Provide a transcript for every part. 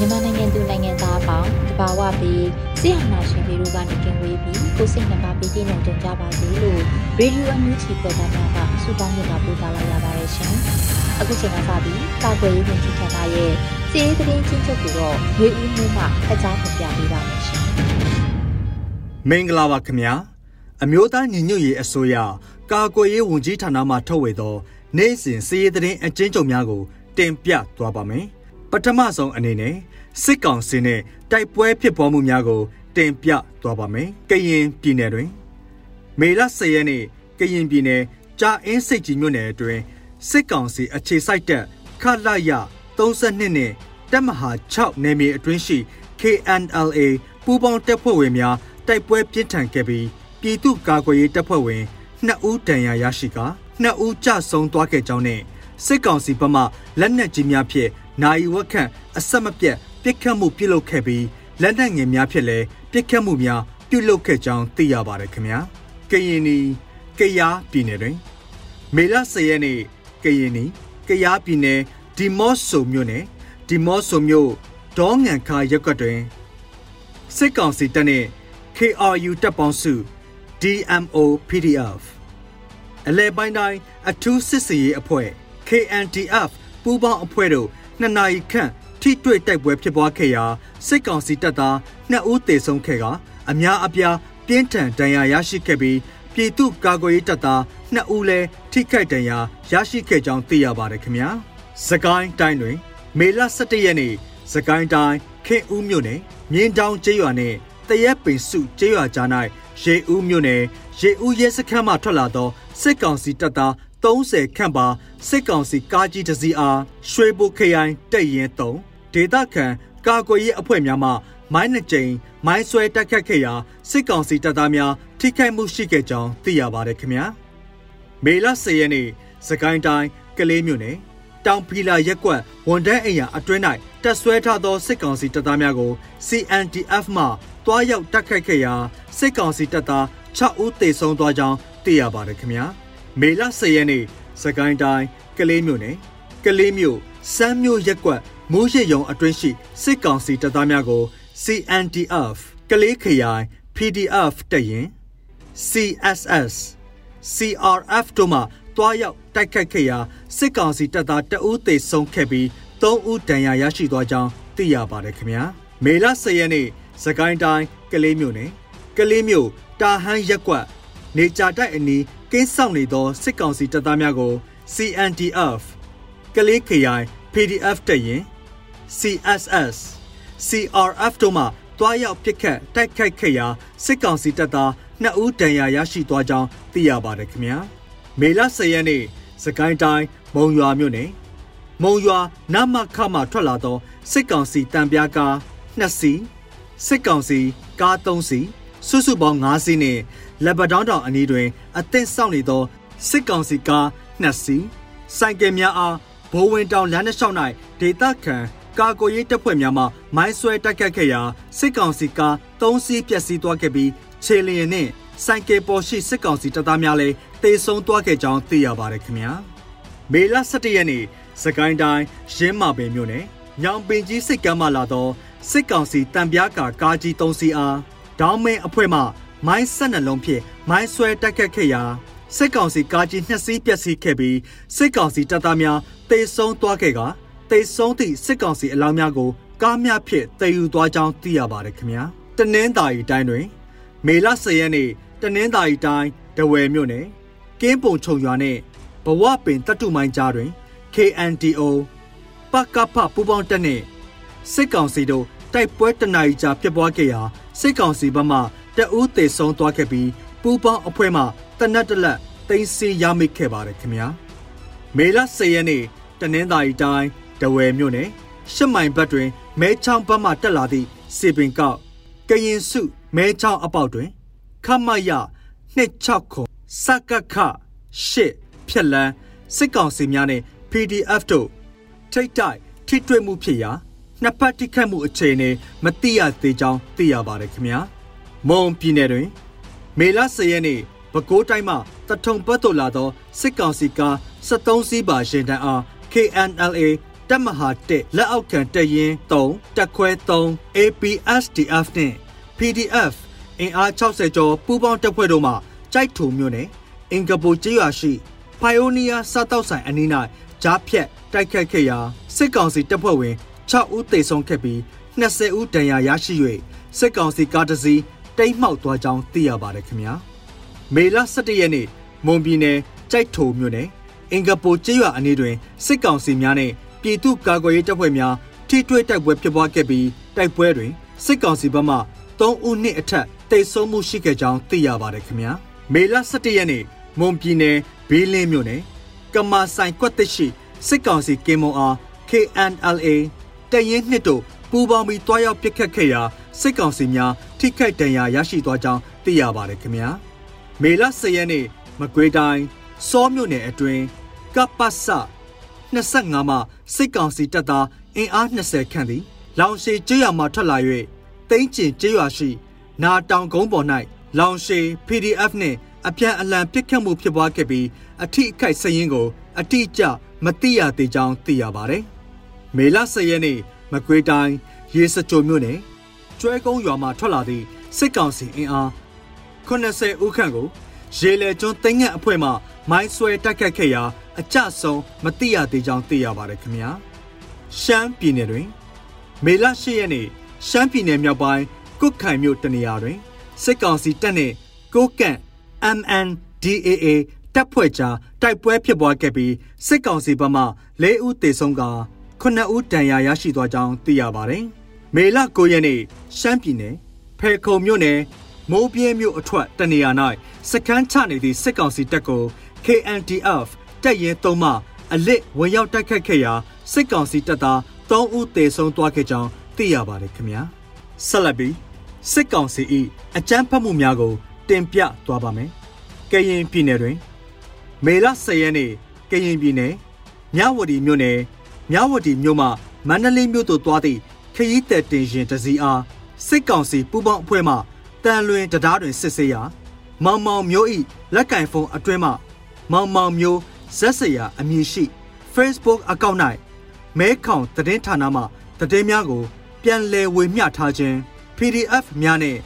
မြန်မာနိုင်ငံသူနိုင်ငံသားအပေါင်းတဘာဝပြီးဆရာနာရှင်ပေတို့ကနေကင်ဝေးပြီးကိုစိတ်နှပါပြီးပြည့်စုံကြကြပါစေလို့ရေဒီယိုအန်ယူဂျီပေါ်သားများကဆုတောင်းနေတာပို့သလာရပါတယ်ရှင်။အခုချိန်ကစပြီးကာကွယ်ရေးဝန်ကြီးဌာနရဲ့စီးရေးသတင်းချင်းချုပ်ကိုတော့ရေဦးမျိုးမှအကြားဖော်ပြပေးပါမယ်ရှင်။မင်္ဂလာပါခင်ဗျာ။အမျိုးသားညီညွတ်ရေးအစိုးရကာကွယ်ရေးဝန်ကြီးဌာနမှထုတ်ဝေသောနိုင်စဉ်စီးရေးသတင်းအကျဉ်းချုပ်များကိုတင်ပြသွားပါမယ်။ပထမဆုံးအနေနဲ့ စစ်ကောင်စီနဲ့တိုက်ပွဲဖြစ်ပွားမှုများကို တင်ပြသွားပါမယ်။ကရင်ပြည်နယ်တွင် မေလ10ရက်နေ့ကရင်ပြည်နယ်ကြာအင်းစိတ်ကြီးမြို့နယ်အတွင်းစစ်ကောင်စီအခြေစိုက်တပ်ခလာရ32နဲ့တပ်မဟာ6နယ်မြေအတွင်းရှိ KNLA ပူးပေါင်းတပ်ဖွဲ့ဝင်များတိုက်ပွဲပြင်းထန်ခဲ့ပြီးပြည်သူ့ကာကွယ်ရေးတပ်ဖွဲ့ဝင်2ဦးဒဏ်ရာရရှိကာ2ဦးကြဆုံးသွားခဲ့ကြောင်းနဲ့စစ်ကောင်စီဘက်မှလက်နက်ကြီးများဖြင့်နိုင်ဝက်ခန့်အဆက်မပြတ် ပစ်ခတ်မှုပြုလုပ်ခဲ့ပြီးလက်နက်ငယ်များဖြင့်လည်းပစ်ခတ်မှုများပြုလုပ်ခဲ့ကြောင်းသိရပါတယ်ခင်ဗျာကရင်နီကယားပြည်နယ်တွင်မေလ10ရက်နေ့ကရင်နီကယားပြည်နယ်ဒီမော့ဆိုမြို့နယ်ဒီမော့ဆိုမြို့ဒေါငံခါရပ်ကွက်တွင်စစ်ကောင်စီတပ်နှင့် KRU တပ်ပေါင်းစု DMO PDF အလဲပိုင်းတိုင်းအထူးစစ်စည်ရေးအဖွဲ့ KNTF ပူးပေါင်းအဖွဲ့တို့နှစ်နာရီခန့် ထိတွေ့တိုက်ပွဲဖြစ်ပွားခဲ့ရာစစ်ကောင်စီတပ်သား2ဦးသေဆုံးခဲ့ကအများအပြားပြင်းထန်ဒဏ်ရာရရှိခဲ့ပြီးပြည်သူ့ကာကွယ်ရေးတပ်သား2ဦးလည်းထိခိုက်ဒဏ်ရာရရှိခဲ့ကြောင်းသိရပါတယ်ခင်ဗျာ။စကိုင်းတိုင်းတွင် မေလ17ရက်နေ့စကိုင်းတိုင်းခင်ဦးမြို့နယ်မြင်းတောင်ကျေးရွာနှင့်တရက်ပင်စုကျေးရွာကြား၌ရေဦးမြို့နယ်ရေဦးရဲစခန်းမှထွက်လာသောစစ်ကောင်စီတပ်သား30ခန့်ပါစစ်ကောင်စီကားကြီးတစ်စီးအားရွှေဘိုခရိုင်တက်ရင်3 ဒေသခံကာကွယ်ရေးအဖွဲ့များမှမိုင်းနှကြိမ်မိုင်းဆွဲတက်ခတ်ခဲ့ရာစစ်ကောင်စီတပ်သားများထိခိုက်မှုရှိခဲ့ကြောင်းသိရပါတယ်ခင်ဗျာမေလ10ရက်နေ့စကိုင်းတိုင်းကလေးမြို့နယ်တောင်ဖီလာရက်ကွက်ဝန်တန်းအိမ်ယာအတွင်း၌တက်ဆွဲထားသောစစ်ကောင်စီတပ်သားများကို CNDF မှတွားရောက်တိုက်ခိုက်ခဲ့ရာစစ်ကောင်စီတပ်သား6ဦးသေဆုံးသွားကြောင်းသိရပါတယ်ခင်ဗျာမေလ10ရက်နေ့စကိုင်းတိုင်းကလေးမြို့နယ်ကလေးမြို့စမ်းမြို့ရက်ကွက် မိုးရရုံအတွင်းရှိစစ်ကောင်စီတပ်သားများကို CNDF ကလေးခရိုင် PDF တပ်ရင် CSS CRF တို့မှတွားရောက်တိုက်ခတ်ခဲ့ရာစစ်ကောင်စီတပ်သားတအူးသေဆုံးခဲ့ပြီး3ဦးဒဏ်ရာရရှိသွားကြောင်းသိရပါတယ်ခင်ဗျာမေလ10ရက်နေ့စကိုင်းတိုင်းကလေးမြို့နယ်ကလေးမြို့တာဟန်းရက်ကွက်နေကြတိုက်အနီးကင်းဆောင်နေသောစစ်ကောင်စီတပ်သားများကို CNDF ကလေးခရိုင် PDF တပ်ရင် CSS CRF တို့မှတွားရောက်ပစ်ခတ်တိုက်ခိုက်ခဲ့ရာစစ်ကောင်စီတပ်သား2ဦးဒဏ်ရာရရှိသွားကြောင်းသိရပါတယ်ခင်ဗျာမေလ10ရက်နေ့စကိုင်းတိုင်းမုံရွာမြို့နယ်မုံရွာနမခမှထွက်လာသောစစ်ကောင်စီတံပြားကား2စီးစစ်ကောင်စီကား3စီးစုစုပေါင်း5စီးနဲ့လက်ပတောင်းတောင်အနီးတွင်အသင့်စောင့်နေသောစစ်ကောင်စီကား2စီးစိုက်ကယ်များအားဘိုးဝင်တောင်လမ်းတစ်လျှောက်၌ဒေသခံ ကာကွယ်ရေးတပ်ဖွဲ့များမှမိုင်းဆွဲတိုက်ခတ်ခဲ့ရာစစ်ကောင်စီကား၃စီးပျက်စီးသွားခဲ့ပြီးခြေလျင်နှင့်ဆိုင်ကယ်ပေါ်ရှိစစ်ကောင်စီတပ်သားများလည်းတေဆုံးသွားခဲ့ကြောင်းသိရပါတယ်ခင်ဗျာမေလ17ရက်နေ့စကိုင်းတိုင်းရင်းမာပင်မြို့နယ်ညောင်ပင်ကြီးစစ်ကမ်းမှလာသောစစ်ကောင်စီတံပြားကာကားကြီး၃စီးအားဒေါင်းမင်းအဖွဲ့မှမိုင်းဆက်နှလုံးဖြင့်မိုင်းဆွဲတိုက်ခတ်ခဲ့ရာစစ်ကောင်စီကားကြီးနှစ်စီးပျက်စီးခဲ့ပြီးစစ်ကောင်စီတပ်သားများတေဆုံးသွားခဲ့က တေဆုံးသည့်စစ်ကောင်စီအလောင်းများကိုကားများဖြင့်တည်ယူသွားကြောင်းသိရပါတယ်ခင်ဗျာတနင်္သာရီတိုင်းတွင် မေလ10ရက်နေ့တနင်္သာရီတိုင်းဒဝယ်မြို့နယ်ကင်းပုံချုံရွာနှင့်ဘဝပင်တတုမိုင်းကြားတွင် KNDO ပကဖပူပေါင်းတက်နှင့်စစ်ကောင်စီတို့တိုက်ပွဲတနာရီကြာဖြစ်ပွားခဲ့ရာစစ်ကောင်စီဘက်မှတအူးတေဆုံးသွားခဲ့ပြီးပူပေါင်းအဖွဲ့မှတနက်တလက်တင်စီရမိခဲ့ပါတယ်ခင်ဗျာမေလ10ရက်နေ့တနင်္သာရီတိုင်း ဒဝယ်မြို့နယ်ရှစ်မိုင်ဘက်တွင်မဲချောင်းဘက်မှတက်လာသည့်စေပင်ကောက်ကရင်စုမဲချောင်းအပေါက်တွင် ခမရ26ခုစကခရှစ်ဖြက်လန်းစစ်ကောင်စီများနှင့် PDF တို့ထိတ်တိုက်ထိတွေ့မှုဖြစ်ရာနှစ်ဖက်တိခတ်မှုအခြေအနေမသိရသေးကြောင်းသိရပါတယ်ခင်ဗျာမွန်ပြည်နယ်တွင် မေလ10ရက်နေ့ပဲခူးတိုင်းမှတထုံပတ်သို့လာသောစစ်ကောင်စီကား73စီးပါရင်တန်းအား KNLA တပ်မဟာ1လက်အောက်ခံတပ်ရင်း3တပ်ခွဲ3 APSDF နှင့် PDF အင်အား60ကျော်ပူးပေါင်းတပ်ဖွဲ့တို့မှကြိုက်ထုံမြို့နယ်အင်္ဂပူကျေးရွာရှိဖိုင်အိုနီးယားစားတောက်ဆိုင်အနီး၌ကြားဖြတ်တိုက်ခတ်ခဲ့ရာစစ်ကောင်စီတပ်ဖွဲ့ဝင်6ဦးသေဆုံးခဲ့ပြီး20ဦးဒဏ်ရာရရှိ၍စစ်ကောင်စီကားတစ်စီးတိမ်းမှောက်သွားကြောင်းသိရပါတယ်ခင်ဗျာမေလ17ရက်နေ့မွန်ပြည်နယ်ကြိုက်ထုံမြို့နယ်အင်္ဂပူကျေးရွာအနီးတွင်စစ်ကောင်စီများနှင့် ပြည်သူ့ကာကွယ်ရေးတပ်ဖွဲ့များထိတွေ့တိုက်ပွဲဖြစ်ပွားခဲ့ပြီးတိုက်ပွဲတွင်စစ်ကောင်စီဘက်မှ3ဦးနှင့်အထက်တိတ်ဆုံးမှုရှိခဲ့ကြောင်းသိရပါတယ်ခင်ဗျာမေလ17ရက်နေ့မွန်ပြည်နယ်ဘေးလင်းမြို့နယ်ကမာဆိုင်ကွက်တရှိစစ်ကောင်စီကင်းမွန်အား KNLA တရင်နှစ်တို့ပူးပေါင်းပြီးတွားရောက်ပစ်ခတ်ခဲ့ရာစစ်ကောင်စီများထိခိုက်ဒဏ်ရာရရှိသွားကြောင်းသိရပါတယ်ခင်ဗျာမေလ10ရက်နေ့မကွေးတိုင်းစောမြို့နယ်အတွင်းကပ္ပစ 25မှာစစ်ကောင်စီတပ်သားအင်အား20ခန့်သည်လောင်ရှည်ကျေးရွာမှထွက်လာ၍တိမ့်ကျင်ကျေးရွာရှိ နာတောင်ကုန်းပေါ်၌လောင်ရှည် PDF နှင့်အပြန်အလှန်ပစ်ခတ်မှုဖြစ်ပွားခဲ့ပြီးအထိအခိုက်စရင်ကို အတိအကျမသိရသေးကြောင်းသိရပါတယ်။မေလ10ရက်နေ့မကွေးတိုင်းရေစကြိုမြို့နယ်ကျွဲကုန်းရွာမှထွက်လာသည့်စစ်ကောင်စီအင်အား80ဦးခန့်ကို ရေလေကျွန်းသိငတ်အဖွဲ့မှမိုင်းဆွဲတိုက်ခတ်ခဲ့ရာအကြဆုံးမသိရသေးကြောင်းသိရပါတယ်ခင်ဗျာ။ရှမ်းပြည်နယ်တွင် မေလ10ရက်နေ့ရှမ်းပြည်နယ်မြောက်ပိုင်းကုတ်ခိုင်မြို့တနေရာတွင်စစ်ကောင်စီတပ်နှင့်ကိုကန့် MNDAA တပ်ဖွဲ့ကြားတိုက်ပွဲဖြစ်ပွားခဲ့ပြီးစစ်ကောင်စီဘက်မှ၄ဦးသေဆုံးက9ဦးဒဏ်ရာရရှိသွားကြောင်းသိရပါတယ်။မေလ9ရက်နေ့ရှမ်းပြည်နယ်ဖဲခုံမြို့နယ် မိုးပြဲမြို့အထွက်တနေရာ၌စကန်းချနေသည့်စစ်ကောင်စီတပ်ကို KNDF တပ်ရဲသုံးမှအလစ်ဝင်ရောက်တိုက်ခတ်ခဲ့ရာစစ်ကောင်စီတပ်သား3ဦးသေဆုံးသွားခဲ့ကြောင်းသိရပါတယ်ခင်ဗျာ။ဆက်လက်ပြီးစစ်ကောင်စီ၏အကြမ်းဖက်မှုများကို တင်ပြသွားပါမယ်။ကရင်ပြည်နယ်တွင် မေလ10ရက်နေ့ကရင်ပြည်နယ်မြဝတီမြို့နယ်မြဝတီမြို့မှမန္တလေးမြို့သို့သွားသည့်ခရီးသည်တင်ရင်တစည်းအားစစ်ကောင်စီပူးပေါင်းအဖွဲ့မှ တန်လွင်တရားတွင်စစ်ဆေးရာမောင်မောင်မျိုး၏လက်ကင်ဖုန်းအတွင်းမှမောင်မောင်မျိုးဇက်စရာအမည်ရှိ Facebook အကောင့်၌မဲခေါင်သတင်းဌာနမှသတင်းများကို ပြန်လည်ဝေမျှထားခြင်း PDF များနဲ့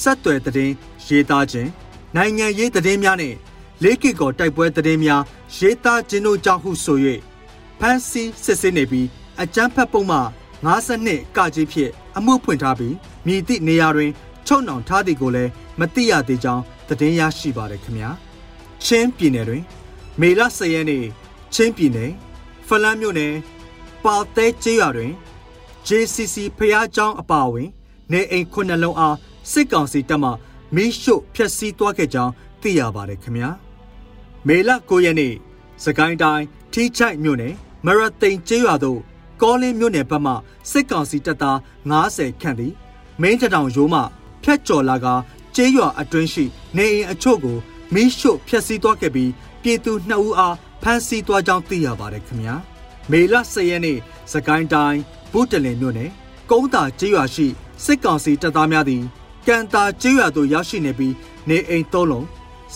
ဆက်သွယ်သတင်းရေးသားခြင်းနိုင်ငံရေးသတင်းများနဲ့လေးကီကောတိုက်ပွဲသတင်းများရေးသားခြင်းတို့ကြောင့်ဟုဆို၍ဖမ်းဆီးစစ်ဆေးနေပြီးအကြမ်းဖက်ပုံမှ52ကကြီးဖြင့်အမှုဖွင့်ထားပြီးမြည်သည့်နေရာတွင် ချုံနှောင်ထားသည်ကိုလည်းမသိရသေးကြောင်းသတင်းရရှိပါတယ်ခင်ဗျာချင်းပြည်နယ်တွင် မေလ10ရက်နေ့ချင်းပြည်နယ်ဖလန်းမြို့နယ်ပါတဲကျေးရွာတွင် JCC ဖျားကျောင်းအပါအဝင် နေအိမ်ခုနှစ်လုံးအားစစ်ကောင်စီတပ်မှမီးရှို့ဖျက်ဆီးသွားခဲ့ကြောင်းသိရပါတယ်ခင်ဗျာမေလ9ရက်နေ့စကိုင်းတိုင်းထီးချိုက်မြို့နယ်မရသိန်ကျေးရွာသို့ကောလင်းမြို့နယ်ဘက်မှစစ်ကောင်စီတပ်သား90ခန့်သည်မင်းတတောင်ရိုးမှ ဖျက်ကျော်လာကကျေးရွာအတွင်းရှိနေအိမ်အချို့ကိုမီးရှို့ဖျက်ဆီးသွားခဲ့ပြီးပြည်သူ2ဦးအားဖမ်းဆီးသွားကြောင်းသိရပါတယ်ခင်ဗျာမေလ10ရက်နေ့စကိုင်းတိုင်းဘုတလင်မြို့နယ်ကုန်းတာကျေးရွာရှိစစ်ကောင်စီတပ်သားများသည်ကန်တာကျေးရွာသို့ရောက်ရှိနေပြီးနေအိမ်၃လုံး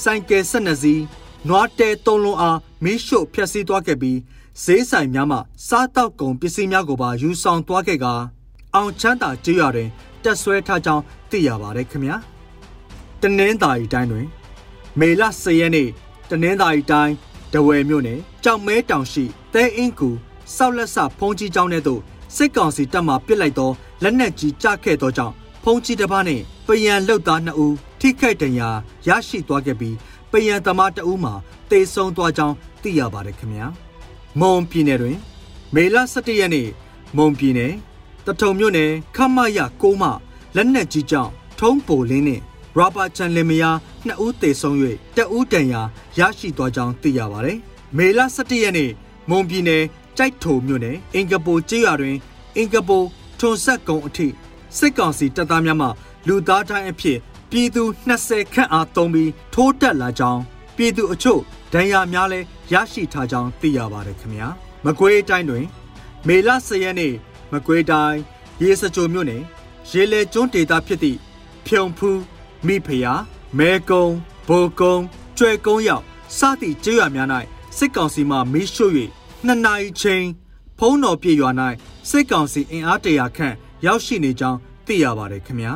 ဆိုင်ကယ်၁၂စီးနွားတဲ၃လုံးအားမီးရှို့ဖျက်ဆီးသွားခဲ့ပြီးဈေးဆိုင်များမှစားတောက်ကုန်ပစ္စည်းများကိုပါယူဆောင်သွားခဲ့ကာအောင်ချမ်းသာကျေးရွာတွင် တက်ဆွဲထားကြောင်းသိရပါတယ်ခင်ဗျာတနင်္သာရီတိုင်းတွင် မေလ10ရက်နေ့တနင်္သာရီတိုင်းတဝယ်မြို့နယ်ကြောင်မဲတောင်ရှိတဲအင်းကူစောက်လက်ဆဖုံးကြီးကျောင်းထဲသို့စစ်ကောင်စီတပ်မှပစ်လိုက်သောလက်နက်ကြီးကျခဲ့သောကြောင့်ဖုံးကြီးတစ်ပါးနှင့်ပယံလှုပ်သား2ဦးထိခိုက်ဒဏ်ရာရရှိသွားခဲ့ပြီးပယံသမား2ဦးမှာတေဆုံးသွားကြောင်းသိရပါတယ်ခင်ဗျာမွန်ပြည်နယ်တွင် မေလ17ရက်နေ့မွန်ပြည်နယ် တထုံမြို့နယ်ခမရကိုမလက်နက်ကြီးကြောင့်ထုံးပိုလင်းနှင့်ရာဘာချန်လင်မယာနှစ်ဦးသေဆုံး၍တဦးတန်ရာရရှိသွားကြောင်းသိရပါတယ်။မေလ17ရက်နေ့မွန်ပြည်နယ်ကြိုက်ထိုမြို့နယ်အင်ကပိုကျေးရွာတွင် အင်ကပိုထွန်ဆက်ကုံအထိစစ်ကောင်စီတပ်သားများမှလူသားတိုင်းအဖြစ်ပြည်သူ20ခန့်အားသုံးပြီးထိုးတက်လာကြောင်းပြည်သူအချို့ဒဏ်ရာများလည်းရရှိထားကြောင်းသိရပါတယ်ခင်ဗျာ။မကွေးတိုင်းတွင် မေလ10ရက်နေ့ မကွေးတိုင်းရေစကြိုမြို့နယ်ရေလေကျွန်းဒေသဖြစ်သည့်ဖြုံဖူးမိဖယာမဲကုံဘိုကုံကျွဲကုန်းရောက်စသည့်ကျေးရွာများ၌စစ်ကောင်စီမှမီးရှို့၍နှစ်နာရီချိန်ဖုံးတော်ပြေရွာ၌စစ်ကောင်စီအင်အားတရာခန့်ရောက်ရှိနေကြောင်းသိရပါတယ်ခင်ဗျာ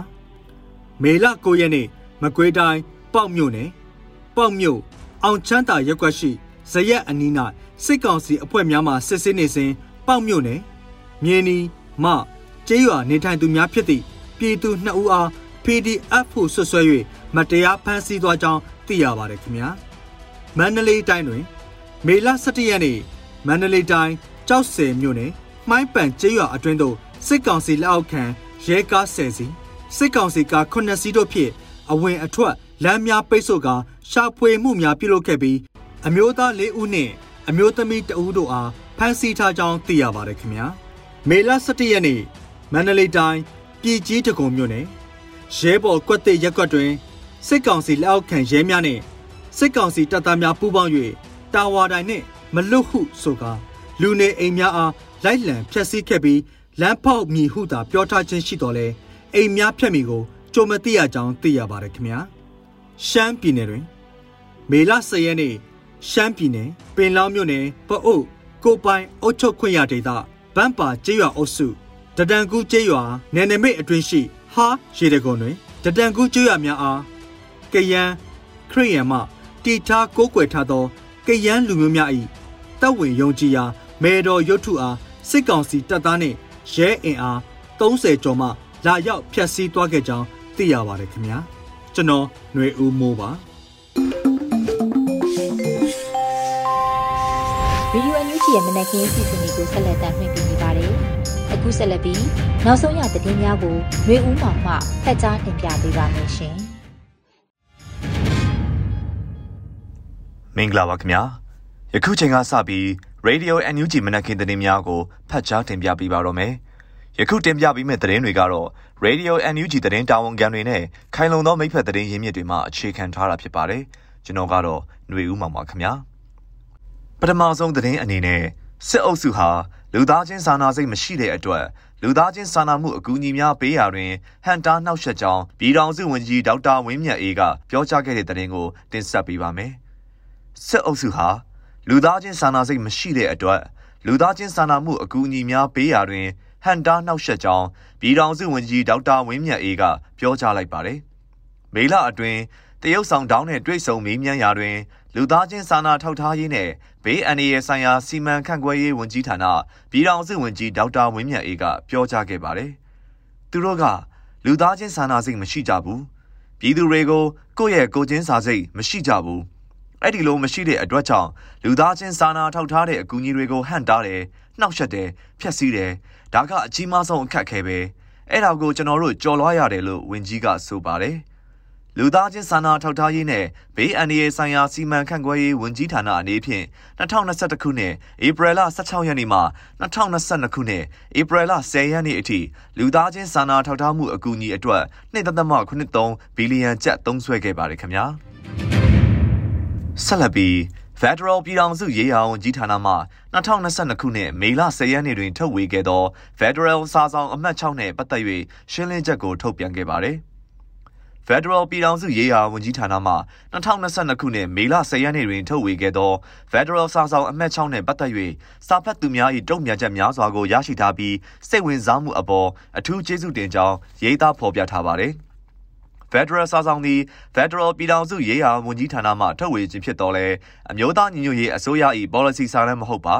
မေလ9ရက်နေ့မကွေးတိုင်းပေါက်မြို့နယ်ပေါက်မြို့အောင်ချမ်းသာရက်ကွက်ရှိဇရက်အနီး၌စစ်ကောင်စီအဖွဲ့များမှစစ်ဆေးနေစဉ်ပေါက်မြို့နယ် မြင်းနီမကျေးရွာနေထိုင်သူများဖြစ်သည့်ပြည်သူ2ဦးအား PDF ဖို့ဆွဆွဲ၍မတရားဖမ်းဆီးသွားကြောင်းသိရပါတယ်ခင်ဗျာမန္တလေးတိုင်းတွင် မေလ17ရက်နေ့မန္တလေးတိုင်းကြောက်စဲမြို့နယ်မှိုင်းပန်ကျေးရွာအတွင်းသို့စစ်ကောင်စီလက်အောက်ခံရဲကားဆယ်စီစစ်ကောင်စီကား9စီးတို့ဖြင့်အဝင်အထွက်လမ်းများပိတ်ဆို့ကာရှာဖွေမှုများပြုလုပ်ခဲ့ပြီးအမျိုးသား၄ဦးနှင့်အမျိုးသမီး2ဦးတို့အားဖမ်းဆီးထားကြောင်းသိရပါတယ်ခင်ဗျာ မေလ17ရက်နေ့မန္တလေးတိုင်းပြည်ကြီးတကုံမြို့နယ်ရဲဘော်ကွက်တဲ့ရက်ကွက်တွင်စစ်ကောင်စီလက်အောက်ခံရဲများနှင့်စစ်ကောင်စီတပ်သားများပူးပေါင်း၍တာဝါတိုင်နှင့်မလွတ်ဟုဆိုကာလူနေအိမ်များအားလိုက်လံဖျက်ဆီးခဲ့ပြီးလမ်းဖောက်မြည်ဟုသာပြောထားခြင်းရှိတော်လဲအိမ်များဖျက်မိကိုကြုံမသိရကြောင်းသိရပါတယ်ခင်ဗျာရှမ်းပြည်နယ်တွင် မေလ10ရက်နေ့ရှမ်းပြည်နယ်ပင်လောင်းမြို့နယ်ပအုပ်ကိုပိုင်အုတ်ချုပ်ခွင့်ရဒေသ ဗန်းပါကျေးရွာအုပ်စုတဒန်ကူးကျေးရွာနယ်နိမိတ်အတွင်းရှိဟာရေတကုံတွင်တဒန်ကူးကျေးရွာများအားကယန်းခရိယံမှတီထားကိုးကွယ်ထားသောကယန်းလူမျိုးများ၏တပ်ဝင်ယုံကြည်ရာမေတော်ရုတ်ထုအားစစ်ကောင်စီတပ်သားနှင့်ရဲအင်အား30ကျော်မှလာရောက်ဖျက်ဆီးသွားခဲ့ကြောင်းသိရပါတယ်ခင်ဗျာကျွန်တော်ຫນွေဦးမိုးပါဗီဒီယိုအန်ယူဂျီရဲ့မနက်ခင်းစီစဉ် တွေကိုဆက်လက်တင်ပြနေပါတယ်။အခုဆက်လက်ပြီးနောက်ဆုံးရသတင်းများကိုမျိုးဦးမောင်မှဖတ်ကြားတင်ပြပေးပါမယ်ရှင်။မင်္ဂလာပါခင်ဗျာ။ယခုချိန်ကစပြီး Radio NUG မနက်ခင်းသတင်းများကိုဖတ်ကြားတင်ပြပေးပါတော့မယ်။ယခုတင်ပြပေးမယ့်သတင်းတွေကတော့ Radio NUG သတင်းတာဝန်ခံတွေနဲ့ခိုင်လုံသောမိဖက်သတင်းရင်းမြစ်တွေမှအခြေခံထားတာဖြစ်ပါတယ်။ကျွန်တော်ကတော့ຫນွေဦးမောင်ပါခင်ဗျာ။ပထမဆုံးသတင်းအနေနဲ့ စစ်အုပ်စုဟာလူသားချင်းစာနာစိတ်မရှိတဲ့အတွက်လူသားချင်းစာနာမှုအကူအညီများပေးရာတွင်ဟန်တာနှောက်ယှက်ကြောင်းပြည်ထောင်စုဝန်ကြီးဒေါက်တာဝင်းမြတ်အေးကပြောကြားခဲ့တဲ့သတင်းကိုတင်ဆက်ပေးပါမယ်။စစ်အုပ်စုဟာလူသားချင်းစာနာစိတ်မရှိတဲ့အတွက်လူသားချင်းစာနာမှုအကူအညီများပေးရာတွင်ဟန်တာနှောက်ယှက်ကြောင်းပြည်ထောင်စုဝန်ကြီးဒေါက်တာဝင်းမြတ်အေးကပြောကြားလိုက်ပါတယ်။မေလအတွင်းတရုတ်ဆောင်တောင်းနဲ့တွေ့ဆုံမေးမြန်းရာတွင် လူသားချင်းစာနာထောက်ထားရေးနဲ့ဘေးအန္တရာယ်ဆိုင်ရာစီမံခန့်ခွဲရေးဝန်ကြီးဌာနပြည်ထောင်စုဝန်ကြီးဒေါက်တာဝင်းမြတ်အေးကပြောကြားခဲ့ပါတယ်။သူတို့ကလူသားချင်းစာနာစိတ်မရှိကြဘူး။ပြည်သူတွေကိုကိုယ့်ရဲ့ကိုချင်းစာစိတ်မရှိကြဘူး။အဲ့ဒီလိုမရှိတဲ့အတွက်ကြောင့်လူသားချင်းစာနာထောက်ထားတဲ့အကူအညီတွေကိုဟန့်တားတယ်၊နှောက်ယှက်တယ်၊ဖျက်ဆီးတယ်။ဒါကအကြီးမားဆုံးအခက်အခဲပဲ။အဲ့ဒါကိုကျွန်တော်တို့ကြော်လွှားရတယ်လို့ဝန်ကြီးကဆိုပါတယ်။ လူသားချင်းစာနာထောက်ထားရေးနဲ့ဘေးအန္တရာယ်ဆိုင်ရာစီမံခန့်ခွဲရေးဝန်ကြီးဌာနအနေဖြင့်2021ခုနှစ်ဧပြီလ16ရက်နေ့မှ2022ခုနှစ်ဧပြီလ10ရက်နေ့အထိလူသားချင်းစာနာထောက်ထားမှုအကူအညီအတွက်2.83ဘီလီယံကျပ်သုံးစွဲခဲ့ပါတယ်ခင်ဗျာဆက်လက်ပြီး Federal ပြည်ထောင်စုရေးရာဝန်ကြီးဌာနမှ2022ခုနှစ်မေလ10ရက်နေ့တွင်ထုတ်ဝေခဲ့သော Federal စာဆောင်အမှတ်6နှင့်ပတ်သက်၍ရှင်းလင်းချက်ကိုထုတ်ပြန်ခဲ့ပါတယ်။ Federal ပြည်ထောင်စုရေးရာဝန်ကြီးဌာနမှ2022ခုနှစ်မေလ10ရက်နေ့တွင်ထုတ်ဝေခဲ့သော Federal စာဆောင်အမှတ်6နှင့်ပတ်သက်၍စာဖတ်သူများ၏တုံ့ပြန်ချက်များစွာကိုရရှိထားပြီးစိတ်ဝင်စားမှုအပေါ်အထူးကျေးဇူးတင်ကြောင်းရေးသားဖော်ပြထားပါသည်။ Federal စာဆောင်သည် Federal ပြည်ထောင်စုရေးရာဝန်ကြီးဌာနမှထုတ်ဝေခြင်းဖြစ်တော်လဲအမျိုးသားညီညွတ်ရေးအစိုးရ၏ policy စာတမ်းမဟုတ်ပါ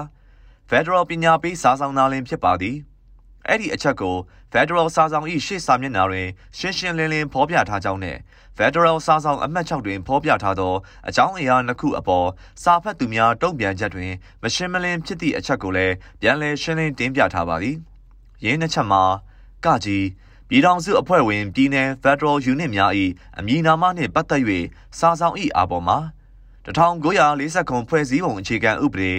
Federal ပညာပေးစာဆောင်သားလင်းဖြစ်ပါသည် အဲ့ဒီအချက်ကို Federal စာဆောင်၏ရှေ့စာမျက်နှာတွင်ရှင်းရှင်းလင်းလင်းဖော်ပြထားကြောင်းနဲ့ Federal စာဆောင်အမှတ်6တွင်ဖော်ပြထားသောအကြောင်းအရာနှစ်ခုအပေါ်စာဖတ်သူများတုံ့ပြန်ချက်တွင်မရှင်းမလင်းဖြစ်သည့်အချက်ကိုလည်းပြန်လည်ရှင်းလင်းတင်ပြထားပါသည်။ရင်းနှစ်ချက်မှာကကြီးပြည်ထောင်စုအဖွဲ့ဝင်ပြည်내 ဖက်ဒရယ်ယူနစ်များ၏အမည်နာမနှင့်ပတ်သက်၍စာဆောင်၏အာပေါ်မှာ1940ခုဖွဲ့စည်းပုံအခြေခံဥပဒေ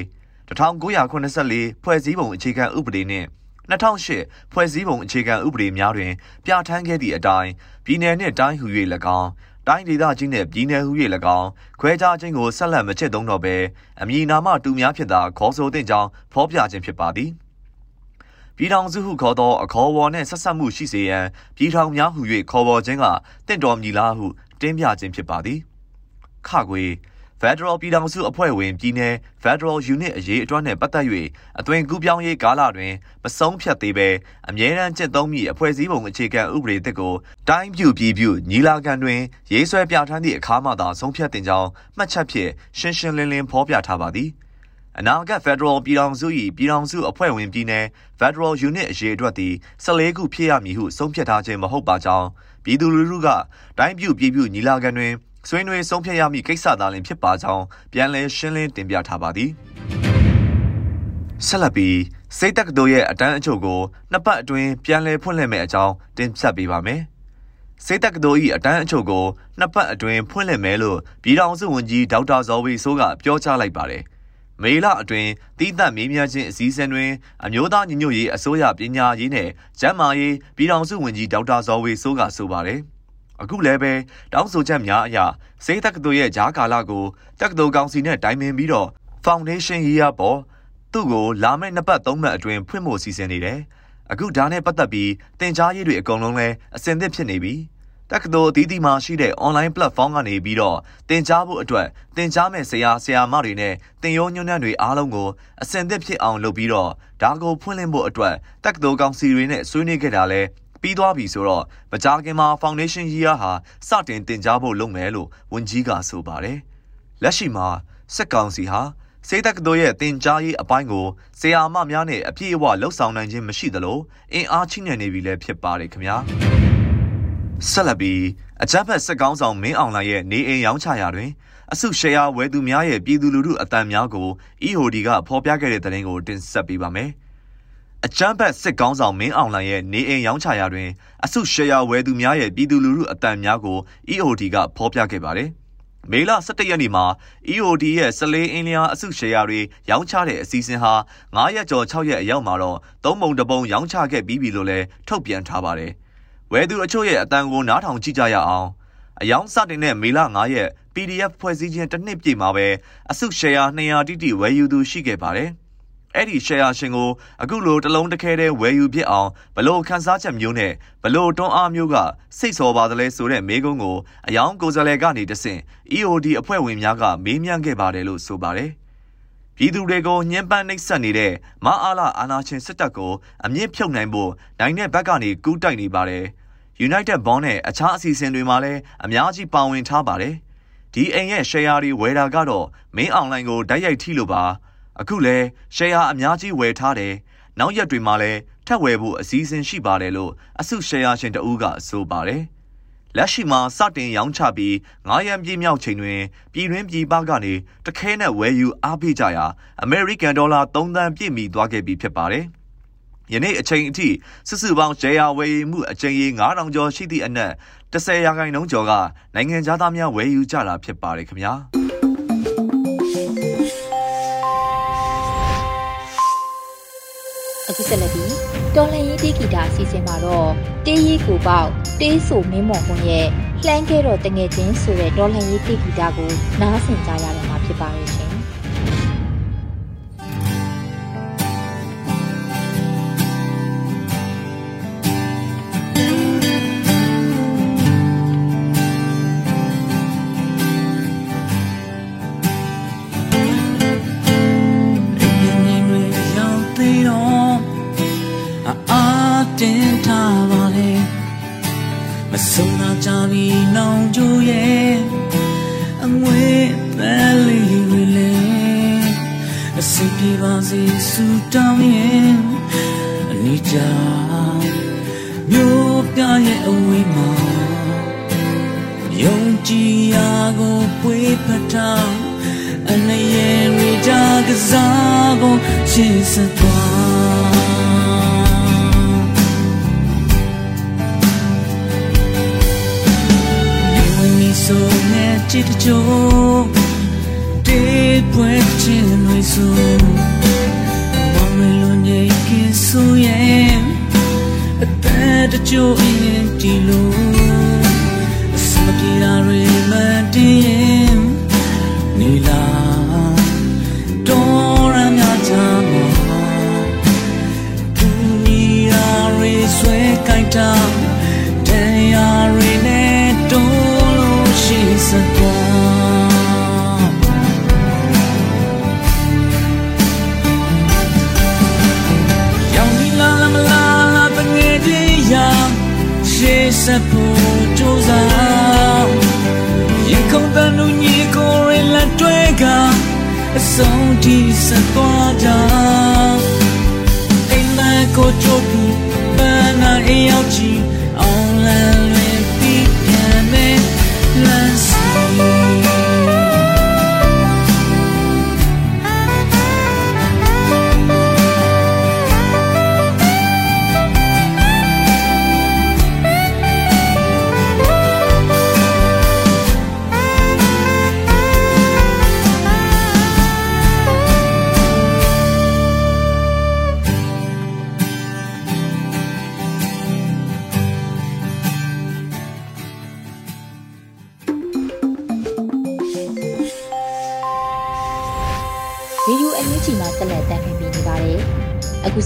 1984ဖွဲ့စည်းပုံအခြေခံဥပဒေနှင့် 2008ဖွဲ့စည်းပုံအခြေခံဥပဒေများတွင်ပြဋ္ဌာန်းခဲ့သည့်အတိုင်းပြည်내နှင့်တိုင်းဟု၍၎င်းတိုင်းဒေသကြီးနှင့်ပြည်내ဟု၍၎င်းခွဲခြားခြင်းကိုဆက်လက်မချစ်သုံးတော့ဘဲအမည်နာမတူများဖြစ်သာခေါ်ဆိုသင့်ကြောင်းဖော်ပြခြင်းဖြစ်ပါသည်။ပြည်ထောင်စုဟုခေါ်သောအခေါ်အဝေါ်နှင့်ဆက်ဆက်မှုရှိစေရန်ပြည်ထောင်များဟု၍ခေါ်ပေါ်ခြင်းကတင့်တော်မူလားဟုတင်းပြခြင်းဖြစ်ပါသည်ခခွေ Federal ပြည်ထောင်စုအဖွဲ့ဝင်ပြည်내ဖက်ဒရယ်ယူနစ်အရေးအတွက်နှင့်ပတ်သက်၍အသွင်ကူးပြောင်းရေးကာလတွင်မဆုံးဖြတ်သေးဘဲအမြဲတမ်းကျင့်သုံးမည့်အဖွဲ့အစည်းပုံအခြေခံဥပဒေသစ်ကိုတိုင်းပြူပြည်ပြူညီလာခံတွင်ရေးဆွဲပြဋ္ဌာန်းသည့်အခါမှသာဆုံးဖြတ်တင်ကြောင်းမှတ်ချက်ဖြင့်ရှင်းရှင်းလင်းလင်းဖော်ပြထားပါသည်။အနာဂတ် Federal ပြည်ထောင်စု၏ပြည်ထောင်စုအဖွဲ့ဝင်ပြည်နယ် Federal Unit အရေးအတွက်သည်14ခုဖြစ်ရမည်ဟုဆုံးဖြတ်ထားခြင်းမဟုတ်ပါကြောင်းပြည်သူလူထုကတိုင်းပြည်ပြည်ပြည်ညီလာခံတွင် ဆွေးနွေးဆုံးဖြတ်ရမည့်ကိစ္စသာလျှင်ဖြစ်ပါကြောင်းပြန်လည်ရှင်းလင်းတင်ပြထားပါသည်ဆက်လက်ပြီးစိတ်တက္ကသိုလ်ရဲ့အတန်းအချုပ်ကိုနှစ်ပတ်အတွင်းပြန်လည်ဖွင့်လှစ်မယ့်အကြောင်းတင်ဆက်ပေးပါမယ်စေတက်ကတော်၏အတန်းအချုပ်ကိုနှစ်ပတ်အတွင်းဖွင့်လှစ်မယ်လို့ပြည်ထောင်စုဝန်ကြီးဒေါက်တာဇော်ဝေဆိုးကပြောကြားလိုက်ပါတယ်မေလအတွင်းတီးသန့်မေးမြန်းခြင်းအစည်းအဝေးတွင်အမျိုးသားညီညွတ်ရေးအစိုးရပညာရေးနဲ့ကျန်းမာရေးပြည်ထောင်စုဝန်ကြီးဒေါက်တာဇော်ဝေဆိုးကဆိုပါတယ်။ အခုလည်းပဲတောင်းဆိုချက်များအရစေတက္ကသိုလ်ရဲ့ဂျားကာလကိုတက္ကသိုလ်ကောင်စီနဲ့တိုင်ပင်ပြီးတော့ Foundation Year ပေါ်သူ့ကိုလာမယ့်နှစ်ပတ်သုံးပတ်အတွင်းဖွင့်ဖို့စီစဉ်နေတယ်။အခုဒါနဲ့ပတ်သက်ပြီးတင် जा ရေးတွေအကုန်လုံးလဲအစင်သစ်ဖြစ်နေပြီ။တက္ကသိုလ်အသီးသီးမှာရှိတဲ့ online platform ကနေပြီးတော့သင်ကြားဖို့အတွက်သင်ကြားမဲ့ဆရာဆရာမတွေနဲ့သင်ရိုးညွှန်းနှံတွေအားလုံးကိုအစင်သစ်ဖြစ်အောင်လုပ်ပြီးတော့ဒါကိုဖွင့်လှစ်ဖို့အတွက်တက္ကသိုလ်ကောင်စီတွေနဲ့ဆွေးနွေးခဲ့တာလဲ ပြီးသွားပြီဆိုတော့မကြာခင်မှာ foundation year ဟာစတင်တင် जा ဖို့လုပ်မယ်လို့ဝန်ကြီးကဆိုပါတယ်လက်ရှိမှာစက်ကောင်စီဟာစေတက္ကသိုလ်ရဲ့တင် जा ရေးအပိုင်းကိုဆရာမများနဲ့အပြည့်အဝလှုပ်ဆောင်နိုင်ခြင်းမရှိသလိုအင်အားချိနဲ့နေပြီလည်းဖြစ်ပါတယ်ခင်ဗျာဆက်လက်ပြီးအကြမ်းဖက်စစ်ကောင်းဆောင်မင်းအောင်လှိုင်ရဲ့နေအိမ်ရောင်းချရာတွင်အစုရှယ်ယာဝယ်သူများရဲ့ပြည်သူလူထုအတန်များကို EOD ကဖော်ပြခဲ့တဲ့သတင်းကိုတင်ဆက်ပေးပါမယ်။ အကြမ်းဖက်စစ်ကောင်းဆောင်မင်းအောင်လှိုင်ရဲ့နေအိမ်ရောင်းချရာတွင်အစုရှယ်ယာဝယ်သူများရဲ့ပြည်သူလူထုအတန်များကို EOD ကဖော်ပြခဲ့ပါတယ်။မေလ17ရက်နေ့မှာ EOD ရဲ့စလေးအင်းလျာအစုရှယ်ယာတွေရောင်းချတဲ့အစီအစဉ်ဟာ9ရက်ကျော်6ရက်အရောက်မှာတော့သုံးပုံတပုံရောင်းချခဲ့ပြီးပြီလို့လည်းထုတ်ပြန်ထားပါတယ်။ဝယ်သူအချို့ရဲ့အတန်ကိုနားထောင်ကြည့်ကြရအောင်အယောင်စတင်တဲ့မေလ9ရက် PDF ဖွဲ့စည်းခြင်းတစ်နှစ်ပြည့်မှာပဲအစုရှယ်ယာ200တိတိဝယ်ယူသူရှိခဲ့ပါတယ် အဲ့ဒီရှယ်ယာရှင်ကိုအခုလိုတလုံးတစ်ခဲတည်းဝယ်ယူဖြစ်အောင်ဘလို့ခန်းစားချက်မျိုးနဲ့ဘလို့တွန်းအားမျိုးကစိတ်စော်ပါသလဲဆိုတဲ့မေးခွန်းကိုအယောင်ကိုယ်စားလှယ်ကနေတဆင့် EOD အဖွဲ့ဝင်များကမေးမြန်းခဲ့ပါတယ်လို့ဆိုပါတယ်ပြည်သူတွေကိုညှဉ်းပန်းနှိပ်စက်နေတဲ့မအားလာအာနာရှင်စစ်တပ်ကိုအမြင့်ဖြုတ်နိုင်ဖို့နိုင်တဲ့ဘက်ကနေကူးတိုက်နေပါတယ်။ United Bond နဲ့အခြားအစီအစဉ်တွေမှာလည်းအများကြီးပါဝင်ထားပါတယ်။ဒီအိမ်ရဲ့ share တွေဝယ်တာကတော့မင်းအွန်လိုင်းကိုဓာတ်ရိုက်ထိလို့ပါ။ အခုလဲ share အများကြီးဝယ်ထားတယ်။နောက်ရက်တွေမှာလည်းထပ်ဝယ်ဖို့အစီအစဉ်ရှိပါတယ်လို့အစု share ရှင်တဦးကဆိုပါတယ်။လက်ရှိမှာစတင်ရောင်းချပြီး9ရန်ပြည့်မြောက်ချိန်တွင်ပြည်တွင်းပြည်ပကနေတခဲနဲ့ဝယ်ယူအားပေးကြရာ American Dollar 3သန်းပြည့်မီသွားခဲ့ပြီဖြစ်ပါတယ်။ယနေ့အချိန်အထိစုစုပေါင်းရှယ်ယာဝယ်ယူမှုအကြိမ်ရေ9000ကျော်ရှိသည့်အနက်10ရာခိုင်နှုန်းကျော်ကနိုင်ငံသားများဝယ်ယူကြတာဖြစ်ပါတယ်ခင်ဗျာ အခုဆက်လက်ပြီးတော်လန်ရေးတီဂီတာအစီအစဉ်မှာတော့တေးရီကိုပေါက်တေးဆိုမင်းမော်ခွန်ရဲ့လှမ်းခဲ့တော့တငယ်ချင်းဆိုတဲ့တော်လန်ရေးတီဂီတာကိုနားဆင်ကြရတော့မှာဖြစ်ပါရဲ့ စေစူတောင်းရင်အနိကြမြို့ပြရဲ့အဝေးမှာယုံကြည်ရာကိုပွေးဖထားအနေရဲ့ဝေကြကစားဖို့ရှေ့ဆက်သွားဒီဆိုနဲ့ချစ်တကြိုတေးပွဲချင်းတွေဆိုမမလွန်ရဲ့ကင်း ဆိုရဲ့အသက်တကြိုရင်ဒီလိုအစမပြေတာတွေမတ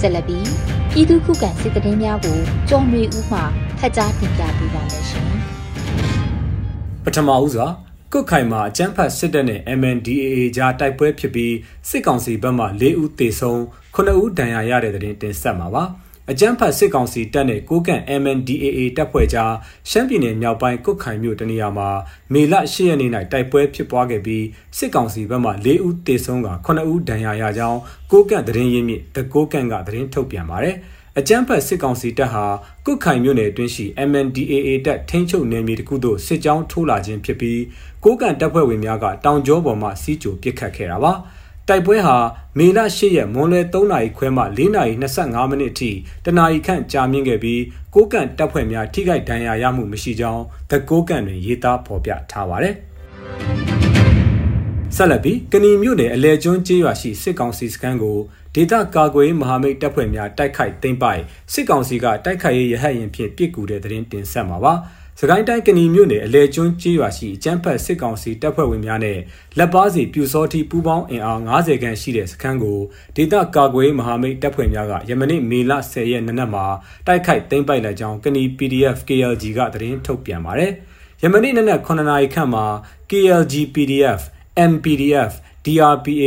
ဆက်လက်ပြီးပြည်သူခုခံစစ်တရင်များကိုကြော်နေဦးမှဖတ်ကြားတင်ပြပေးပါမယ်ရှင်ပထမဦးစွာကုတ်ခိုင်မှာအကြမ်းဖက်စစ်တပ်နဲ့ MNDAA ကြားတိုက်ပွဲဖြစ်ပြီးစစ်ကောင်စီဘက်မှ၄ဦးသေဆုံး9ဦးဒဏ်ရာရတဲ့တဲ့တင်တင်ဆက်မှာပါ အကြမ်းဖက်စစ်ကောင်စီတပ်နဲ့ကိုကန့် MNDAA တပ်ဖွဲ့ကြားရှမ်းပြည်နယ်မြောက်ပိုင်းကုတ်ခိုင်မြို့တနေရာမှာမေလ10ရက်နေ့၌တိုက်ပွဲဖြစ်ပွားခဲ့ပြီးစစ်ကောင်စီဘက်မှ၄ဦးသေဆုံးက9ဦးဒဏ်ရာရကြောင်းကိုကန့်သတင်းရင်းမြစ်တကိုကန့်ကသတင်းထုတ်ပြန်ပါတယ်အကြမ်းဖက်စစ်ကောင်စီတပ်ဟာကုတ်ခိုင်မြို့နယ်အတွင်းရှိ MNDAA တပ်ထိန်းချုပ်နယ်မြေတစ်ခုသို့စစ်ကြောင်းထိုးလာခြင်းဖြစ်ပြီးကိုးကန်တပ်ဖွဲ့ဝင်များကတောင်ကျောပေါ်မှစီးကြိုပစ်ခတ်ခဲ့တာပါ တိုက်ပွဲဟာမေလ10ရက်မွန်းလွဲ3နာရီခွဲမှ4နာရီ25မိနစ်အထိတနာရီခန့်ကြာမြင့်ခဲ့ပြီးကိုးကန်တပ်ဖွဲ့များထိခိုက်ဒဏ်ရာရမှုမရှိကြောင်းသကိုးကန်တွင်ရေးသားဖော်ပြထားပါတယ်ဆက်လက်ပြီးကဏီမြို့နယ်အလဲကျွန်းကျေးရွာရှိစစ်ကောင်စီစခန်းကိုဒေသကာကွယ်မဟာမိတ်တပ်ဖွဲ့များတိုက်ခိုက်သိမ်းပိုက်စစ်ကောင်စီကတိုက်ခိုက်ရေးရဟတ်ရင်ဖြင့်ပစ်ကူတဲ့သတင်းတင်ဆက်မှာပါ စကိုင်းတိုင်းကဏီမြို့နယ်အလဲကျွန်းကျေးရွာရှိအကျန်းဖက်စစ်ကောင်စီတပ်ဖွဲ့ဝင်များနဲ့လက်ပါစီပြူစောတိပူးပေါင်းအင်အား90ခန့်ရှိတဲ့စခန်းကိုဒေသကာကွယ်မဟာမိတ်တပ်ဖွဲ့များကယမနေ့မေလ10ရက်နေ့နက်မှာတိုက်ခိုက်သိမ်းပိုက်လိုက်ကြောင်းကဏီ PDF KLG ကသတင်းထုတ်ပြန်ပါတယ်ယမနေ့နနက်9နာရီခန့်မှာ KLG PDF MPDF DRPA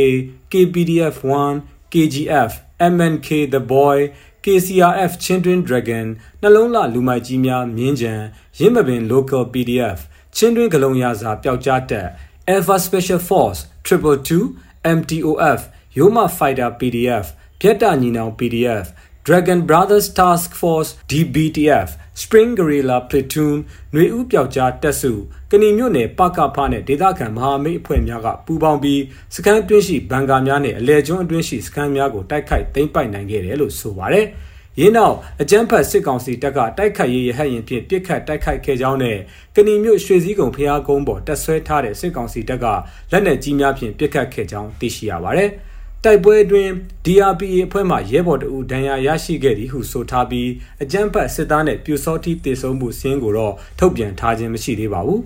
KPDF 1 KGF MNK The Boy KCRF ချင်းတွင်း Dragon နှလုံးလှလူမိုက်ကြီးများမြင်းကြံရင်းမပင် Local PDF ချင်းတွင်းဂလုံရာစာပျောက်ကြားတက် Alpha Special Force 222 MTOF Yoma Fighter PDF ပြက်တာညီနောင် PDF Dragon Brothers Task Force DBTF Spring Guerrilla Platoon ຫນွေဦးပျောက်ကြားတပ်စု ကဏီမြို့နယ်ပကဖနဲ့ဒေသခံမဟာမိတ်အဖွဲ့များကပူးပေါင်းပြီးစခန်းတွင်းရှိဘန်ကာများနဲ့အလဲကျွန်းအတွင်းရှိစခန်းများကိုတိုက်ခိုက်သိမ်းပိုက်နိုင်ခဲ့တယ်လို့ဆိုပါတယ်။ရင်းနောက်အကြမ်းဖက်စစ်ကောင်စီတပ်ကတိုက်ခိုက်ရေးရဟတ်ရင်ဖြင့်ပစ်ခတ်တိုက်ခိုက်ခဲ့ကြောင်းနဲ့ကဏီမြို့ရွှေစည်းကုံဖျားကုန်းပေါ်တပ်ဆွဲထားတဲ့စစ်ကောင်စီတပ်ကလက်နက်ကြီးများဖြင့်ပစ်ခတ်ခဲ့ကြောင်းသိရှိရပါတယ်။ တိုက်ပွဲအတွင်း DRPA အဖွဲ့မှရဲဘော်တအူဒဏ်ရာရရှိခဲ့သည်ဟုဆိုထားပြီးအကြမ်းဖက်စစ်သားနဲ့ပြူစောတိတေဆုံးမှုစင်းကိုတော့ထုတ်ပြန်ထားခြင်းမရှိသေးပါဘူး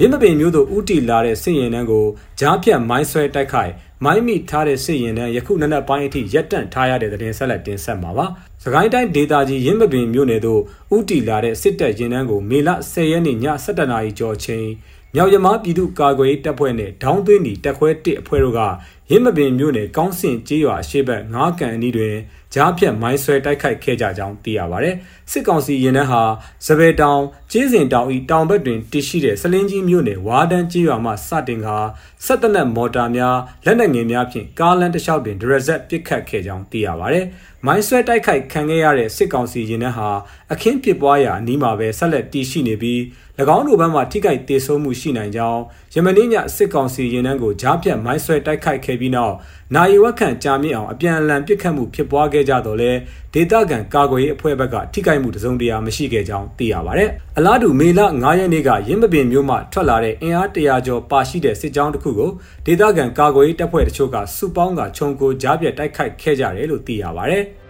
ရင်းမပင်မျိုးတို့ဥတီလာတဲ့စစ်ရင်တန်းကိုကြားဖြတ်မိုင်းဆွဲတိုက်ခိုက်မိုင်းမိထားတဲ့စစ်ရင်တန်းယခုနနက်ပိုင်းအထိရပ်တန့်ထားရတဲ့တဲ့ဆက်လက်တင်ဆက်မှာပါ။စကိုင်းတိုင်းဒေသကြီးရင်းမပင်မျိုးနယ်တို့ဥတီလာတဲ့စစ်တပ်ရင်တန်းကိုမေလ10ရက်နေ့ည7:00နာရီကျော်ချိန် မြောက်ရမားပြည်သူ့ကာကွယ်ရေးတပ်ဖွဲ့နဲ့ဒေါင်းသွင်းနီတပ်ခွဲ1အဖွဲ့တို့ကရင်းမပင်မြို့နယ်ကောင်းစင်ကျေးရွာအရှိတ်ငါးကန်အနီးတွင်ကြားဖြတ်မိုင်းဆွဲတိုက်ခိုက်ခဲ့ကြကြောင်းသိရပါဗျ။စစ်ကောင်စီရင်နှန်းဟာစပယ်တောင်ကျေးစင်တောင်ဤတောင်ဘက်တွင်တည်ရှိတဲ့စလင်းကြီးမြို့နယ်ဝါဒန်းကျေးရွာမှစတင်ကာဆက်တနက်မော်တာများလက်နက်ငယ်များဖြင့်ကားလမ်းတစ်လျှောက်တွင်ဒရဇက်ပစ်ခတ်ခဲ့ကြောင်းသိရပါဗျ။မိုင်းဆွဲတိုက်ခိုက်ခံခဲ့ရတဲ့စစ်ကောင်စီရင်နှန်းဟာအခင်းပစ်ပွားရာအနီးမှာပဲဆက်လက်တည်ရှိနေပြီး၎ င်းတို့ဘက်မှထိခိုက်ဒေဆုံးမှုရှိနိုင်ကြောင်းယမနေ့ညစစ်ကောင်စီရင်နှန်းကိုကြားဖြတ်မိုင်းဆွဲတိုက်ခိုက်ခဲ့ပြီးနောက်နိုင်ဝက်ခန့်ကြာမြင့်အောင်အပြန်အလှန်ပစ်ခတ်မှုဖြစ်ပွားခဲ့ကြတော့လဲဒေသခံကာကွယ်ရေးအဖွဲ့ဘက်ကထိခိုက်မှုတစုံတရာမရှိခဲ့ကြောင်းသိရပါဗျ။အလားတူမေလ9ရက်နေ့ကရင်းမပင်မြို့မှထွက်လာတဲ့အင်အားတရာကျော်ပါရှိတဲ့စစ်ကြောင်းတစ်ခုကိုဒေသခံကာကွယ်ရေးတပ်ဖွဲ့တချို့ကစုပေါင်းကခြုံကိုကြားပြတ်တိုက်ခိုက်ခဲ့ကြတယ်လို့သိရပါဗျ။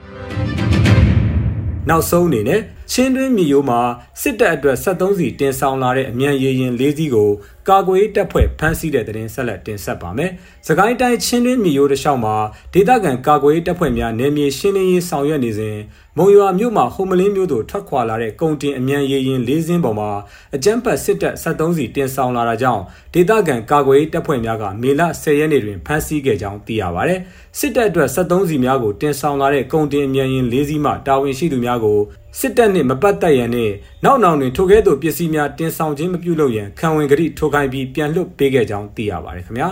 နောက်ဆုံးအနေနဲ့ချင်းတွင်းမြေရိုးမှာစစ်တပ်အတွက်73စီတင်ဆောင်လာတဲ့အမြန်ရေရင်၄စီးကိုကာကွယ်တပ်ဖွဲ့ဖမ်းဆီးတဲ့တဲ့တင်ဆက်လက်တင်ဆက်ပါမယ်။စကိုင်းတိုင်းချင်းတွင်းမြေရိုးတစ်လျှောက်မှာဒေသခံကာကွယ်တပ်ဖွဲ့များနယ်မြေရှင်းလင်းရေးဆောင်ရွက်နေစဉ်မုံရွာမြို့မှာဟုံမလင်းမြို့သို့ထွက်ခွာလာတဲ့ကုန်တင်အမြန်ရေရင်၄စင်းပေါ်မှာအကြမ်းဖက်စစ်တပ်73စီတင်ဆောင်လာတာကြောင့်ဒေသခံကာကွယ်တပ်ဖွဲ့များကမေလ10ရက်နေ့တွင်ဖမ်းဆီးခဲ့ကြောင်းသိရပါဗျ။စစ်တပ်အတွက်73စီများကိုတင်ဆောင်လာတဲ့ကုန်တင်အမြန်ရင်၄စီးမှတာဝန်ရှိသူများကို စစ်တပ်နှင့်မပတ်သက်ရန်နှင့်နောက်နောင်တွင်ထိုကဲ့သို့ပစ္စည်းများတင်ဆောင်ခြင်းမပြုလုပ်ရန်ခံဝင်ကတိထိုးခိုင်းပြီးပြန်လွှတ်ပေးခဲ့ကြောင်းသိရပါတယ်ခင်ဗျာ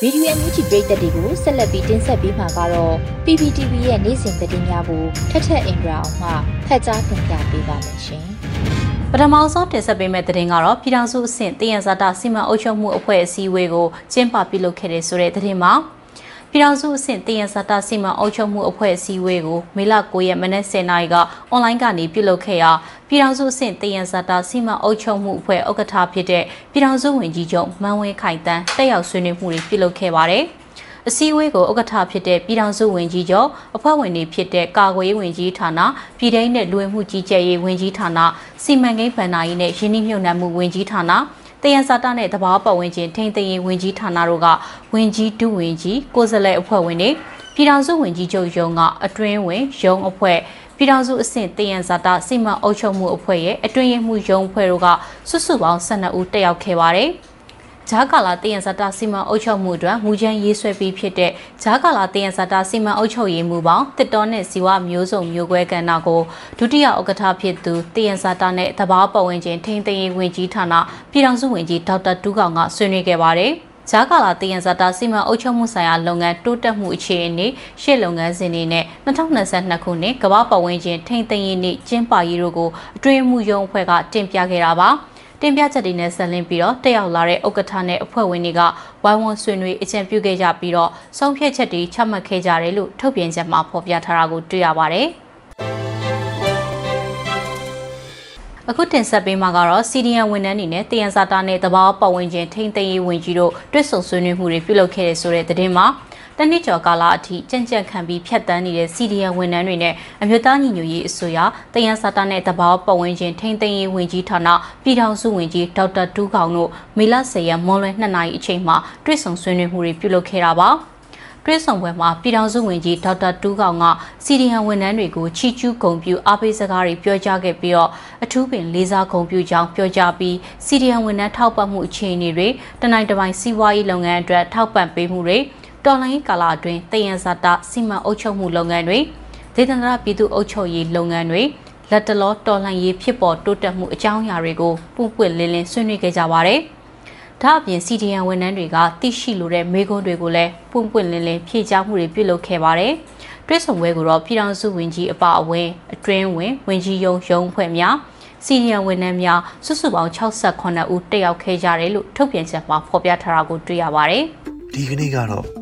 ဗီဒီယိုအန်ယူဂျီပရိသတ်တွေကိုဆက်လက်ပြီးတင်ဆက်ပေးမှာကတော့ PPTV ရဲ့နေ့စဉ်သတင်းများကိုထက်ထက်အင်ဒရာအောင်မှဖတ်ကြားတင်ပြပေးပါမယ်ရှင်ပထမဆုံးတင်ဆက်ပေးမယ့်သတင်းကတော့ပြည်ထောင်စုအဆင့်တည်ရန်ဇာတာစီမံအုပ်ချုပ်မှုအဖွဲ့အစည်းအဝေးကိုကျင်းပပြုလုပ်ခဲ့တဲ့ဆိုတဲ့သတင်းမှာ ပြည်ထောင်စုအဆင့်တည်ရဇာတာစီမံအုပ်ချုပ်မှုအဖွဲ့အစည်းအဝေးကိုမေလ9ရက်မနက်10:00နာရီကအွန်လိုင်းကနေပြုလုပ်ခဲ့ရာပြည်ထောင်စုအဆင့်တည်ရဇာတာစီမံအုပ်ချုပ်မှုအဖွဲ့ဥက္ကဋ္ဌဖြစ်တဲ့ပြည်ထောင်စုဝန်ကြီးချုပ်မန်းဝင်းခိုင်တန်းတက်ရောက်ဆွေးနွေးမှုတွေပြုလုပ်ခဲ့ပါတယ်။အစည်းအဝေးကိုဥက္ကဋ္ဌဖြစ်တဲ့ပြည်ထောင်စုဝန်ကြီးချုပ်အဖွဲ့ဝင်တွေဖြစ်တဲ့ကာကွယ်ရေးဝန်ကြီးဌာနပြည်ထောင်နဲ့လူဝင်မှုကြီးကြပ်ရေးဝန်ကြီးဌာနစီမံကိန်းဗဏ္ဍာရေးနဲ့ရင်းနှီးမြှုပ်နှံမှုဝန်ကြီးဌာန တယံစာတနဲ့တဘာပတ်ဝန်းကျင်ထိန်းသိမ်းရေးဝန်ကြီးဌာနတို့ကဝန်ကြီးဒုဝန်ကြီးကိုယ်စားလှယ်အဖွဲ့ဝင်တွေပြည်ထောင်စုဝန်ကြီးချုပ်ရုံးကအတွင်းဝင်ရုံးအဖွဲ့ပြည်ထောင်စုအဆင့်တယံဇာတာစိမံအုပ်ချုပ်မှုအဖွဲ့ရဲ့အတွင်းရေးမှူးရုံးအဖွဲ့တို့ကစုစုပေါင်း12ဦးတက်ရောက်ခဲ့ပါတယ်။ ဂျာကာလာတယံဇာတာစီမံအုပ်ချုပ်မှုအတွက်မူချမ်းရေးဆွဲပြီးဖြစ်တဲ့ဂျာကာလာတယံဇာတာစီမံအုပ်ချုပ်ရေးမှုပေါင်းတစ်တော်နဲ့ဇီဝမျိုးစုံမျိုးကွဲကဏ္ဍကိုဒုတိယဥက္ကဋ္ဌဖြစ်သူတယံဇာတာနဲ့တဘာပတ်ဝန်းကျင်ထိန်းသိမ်းရေးဝန်ကြီးဌာနပြည်ထောင်စုဝန်ကြီးဒေါက်တာတူးကောင်ကဆွေးနွေးခဲ့ပါတယ်။ဂျာကာလာတယံဇာတာစီမံအုပ်ချုပ်မှုဆိုင်ရာလုပ်ငန်းတိုးတက်မှုအခြေအနေရှေ့လုပ်ငန်းစဉ်တွေနဲ့2022ခုနှစ်ကမ္ဘာပတ်ဝန်းကျင်ထိန်းသိမ်းရေးနေ့ကျင်းပရေးတို့ကိုအတွင်းမှုရုံးအဖွဲ့ကတင်ပြခဲ့တာပါ တင်ပြချက်တွေနဲ့ဆက်လင်းပြီးတော့တက်ရောက်လာတဲ့ဥက္ကဋ္ဌနဲ့အဖွဲ့ဝင်တွေကဝိုင်းဝန်းဆွေးနွေးအကြံပြုခဲ့ကြပြီးတော့ဆုံးဖြတ်ချက်တွေချမှတ်ခဲ့ကြတယ်လို့ထုတ်ပြန်ချက်မှာဖော်ပြထားတာကိုတွေ့ရပါတယ်။အခုတင်ဆက်ပေးမှာကတော့ CDN ဝန်ထမ်းတွေနဲ့တယံဇာတာနဲ့တဘာပတ်ဝန်းကျင်ထိန်းသိမ်းရေးဝန်ကြီးတို့တွစ်ဆုံဆွေးနွေးမှုတွေပြုလုပ်ခဲ့တဲ့ဆိုတဲ့သတင်းမှာ တနစ်ကျော်ကာလအထိကြံ့ကြံ့ခံပြီးဖြတ်တန်းနေတဲ့ CDN ဝန်ထမ်းတွေနဲ့အမျိုးသားညီညွတ်ရေးအစိုးရတယံဇာတာနဲ့တဘာပတ်ဝန်းကျင်ထိန်းသိမ်းရေးဝန်ကြီးဌာနပြည်ထောင်စုဝန်ကြီးဒေါက်တာတူးခေါင်တို့မေလ10ရက်မွန်လွဲ2နာရီအချိန်မှာတွစ်ဆုံဆွေးနွေးမှုတွေပြုလုပ်ခဲ့တာပါ။တွဲဆောင်ပွဲမှာပြည်ထောင်စုဝန်ကြီးဒေါက်တာတူးကောင်ကစီဒီဟန်ဝန်ထမ်းတွေကိုချီကျူးဂုံပြူအားပေးစကားတွေပြောကြားခဲ့ပြီးတော့အထူးပင်လေးစားဂုံပြူကြောင်းပြောကြားပြီးစီဒီဟန်ဝန်ထမ်းထောက်ပံ့မှုအခြေအနေတွေတနိုင်တပိုင်းစီးပွားရေးလုပ်ငန်းအတွက်ထောက်ပံ့ပေးမှုတွေ တော်လိုင်းကာလအတွင်းတယံဇာတာစီမံအုပ်ချုပ်မှုလုပ်ငန်းတွေဒေသနာပြည်သူအုပ်ချုပ်ရေးလုပ်ငန်းတွေလက်တလောတော်လှန်ရေးဖြစ်ပေါ်တိုးတက်မှုအကြောင်းအရာတွေကိုပုံပွင့်လင်းလင်းဆွေးနွေးခဲ့ကြပါတယ်။ဒါအပြင် CDN ဝန်ထမ်းတွေကသိရှိလိုတဲ့မေးခွန်းတွေကိုလည်းပွင့်ပွင့်လင်းလင်းဖြေကြားမှုတွေပြုလုပ်ခဲ့ပါတယ်။တွဲဆောင်ပွဲကိုတော့ပြည်ထောင်စုဝန်ကြီးအပအဝင်အတွင်းဝင်ဝန်ကြီးယုံရုံးဖွဲ့များစီနီယံဝန်ထမ်းများစုစုပေါင်း68ဦးတက်ရောက်ခဲ့ကြတယ်လို့ထုတ်ပြန်ချက်မှာဖော်ပြထားတာကိုတွေ့ရပါတယ်။ဒီကနေ့ကတော့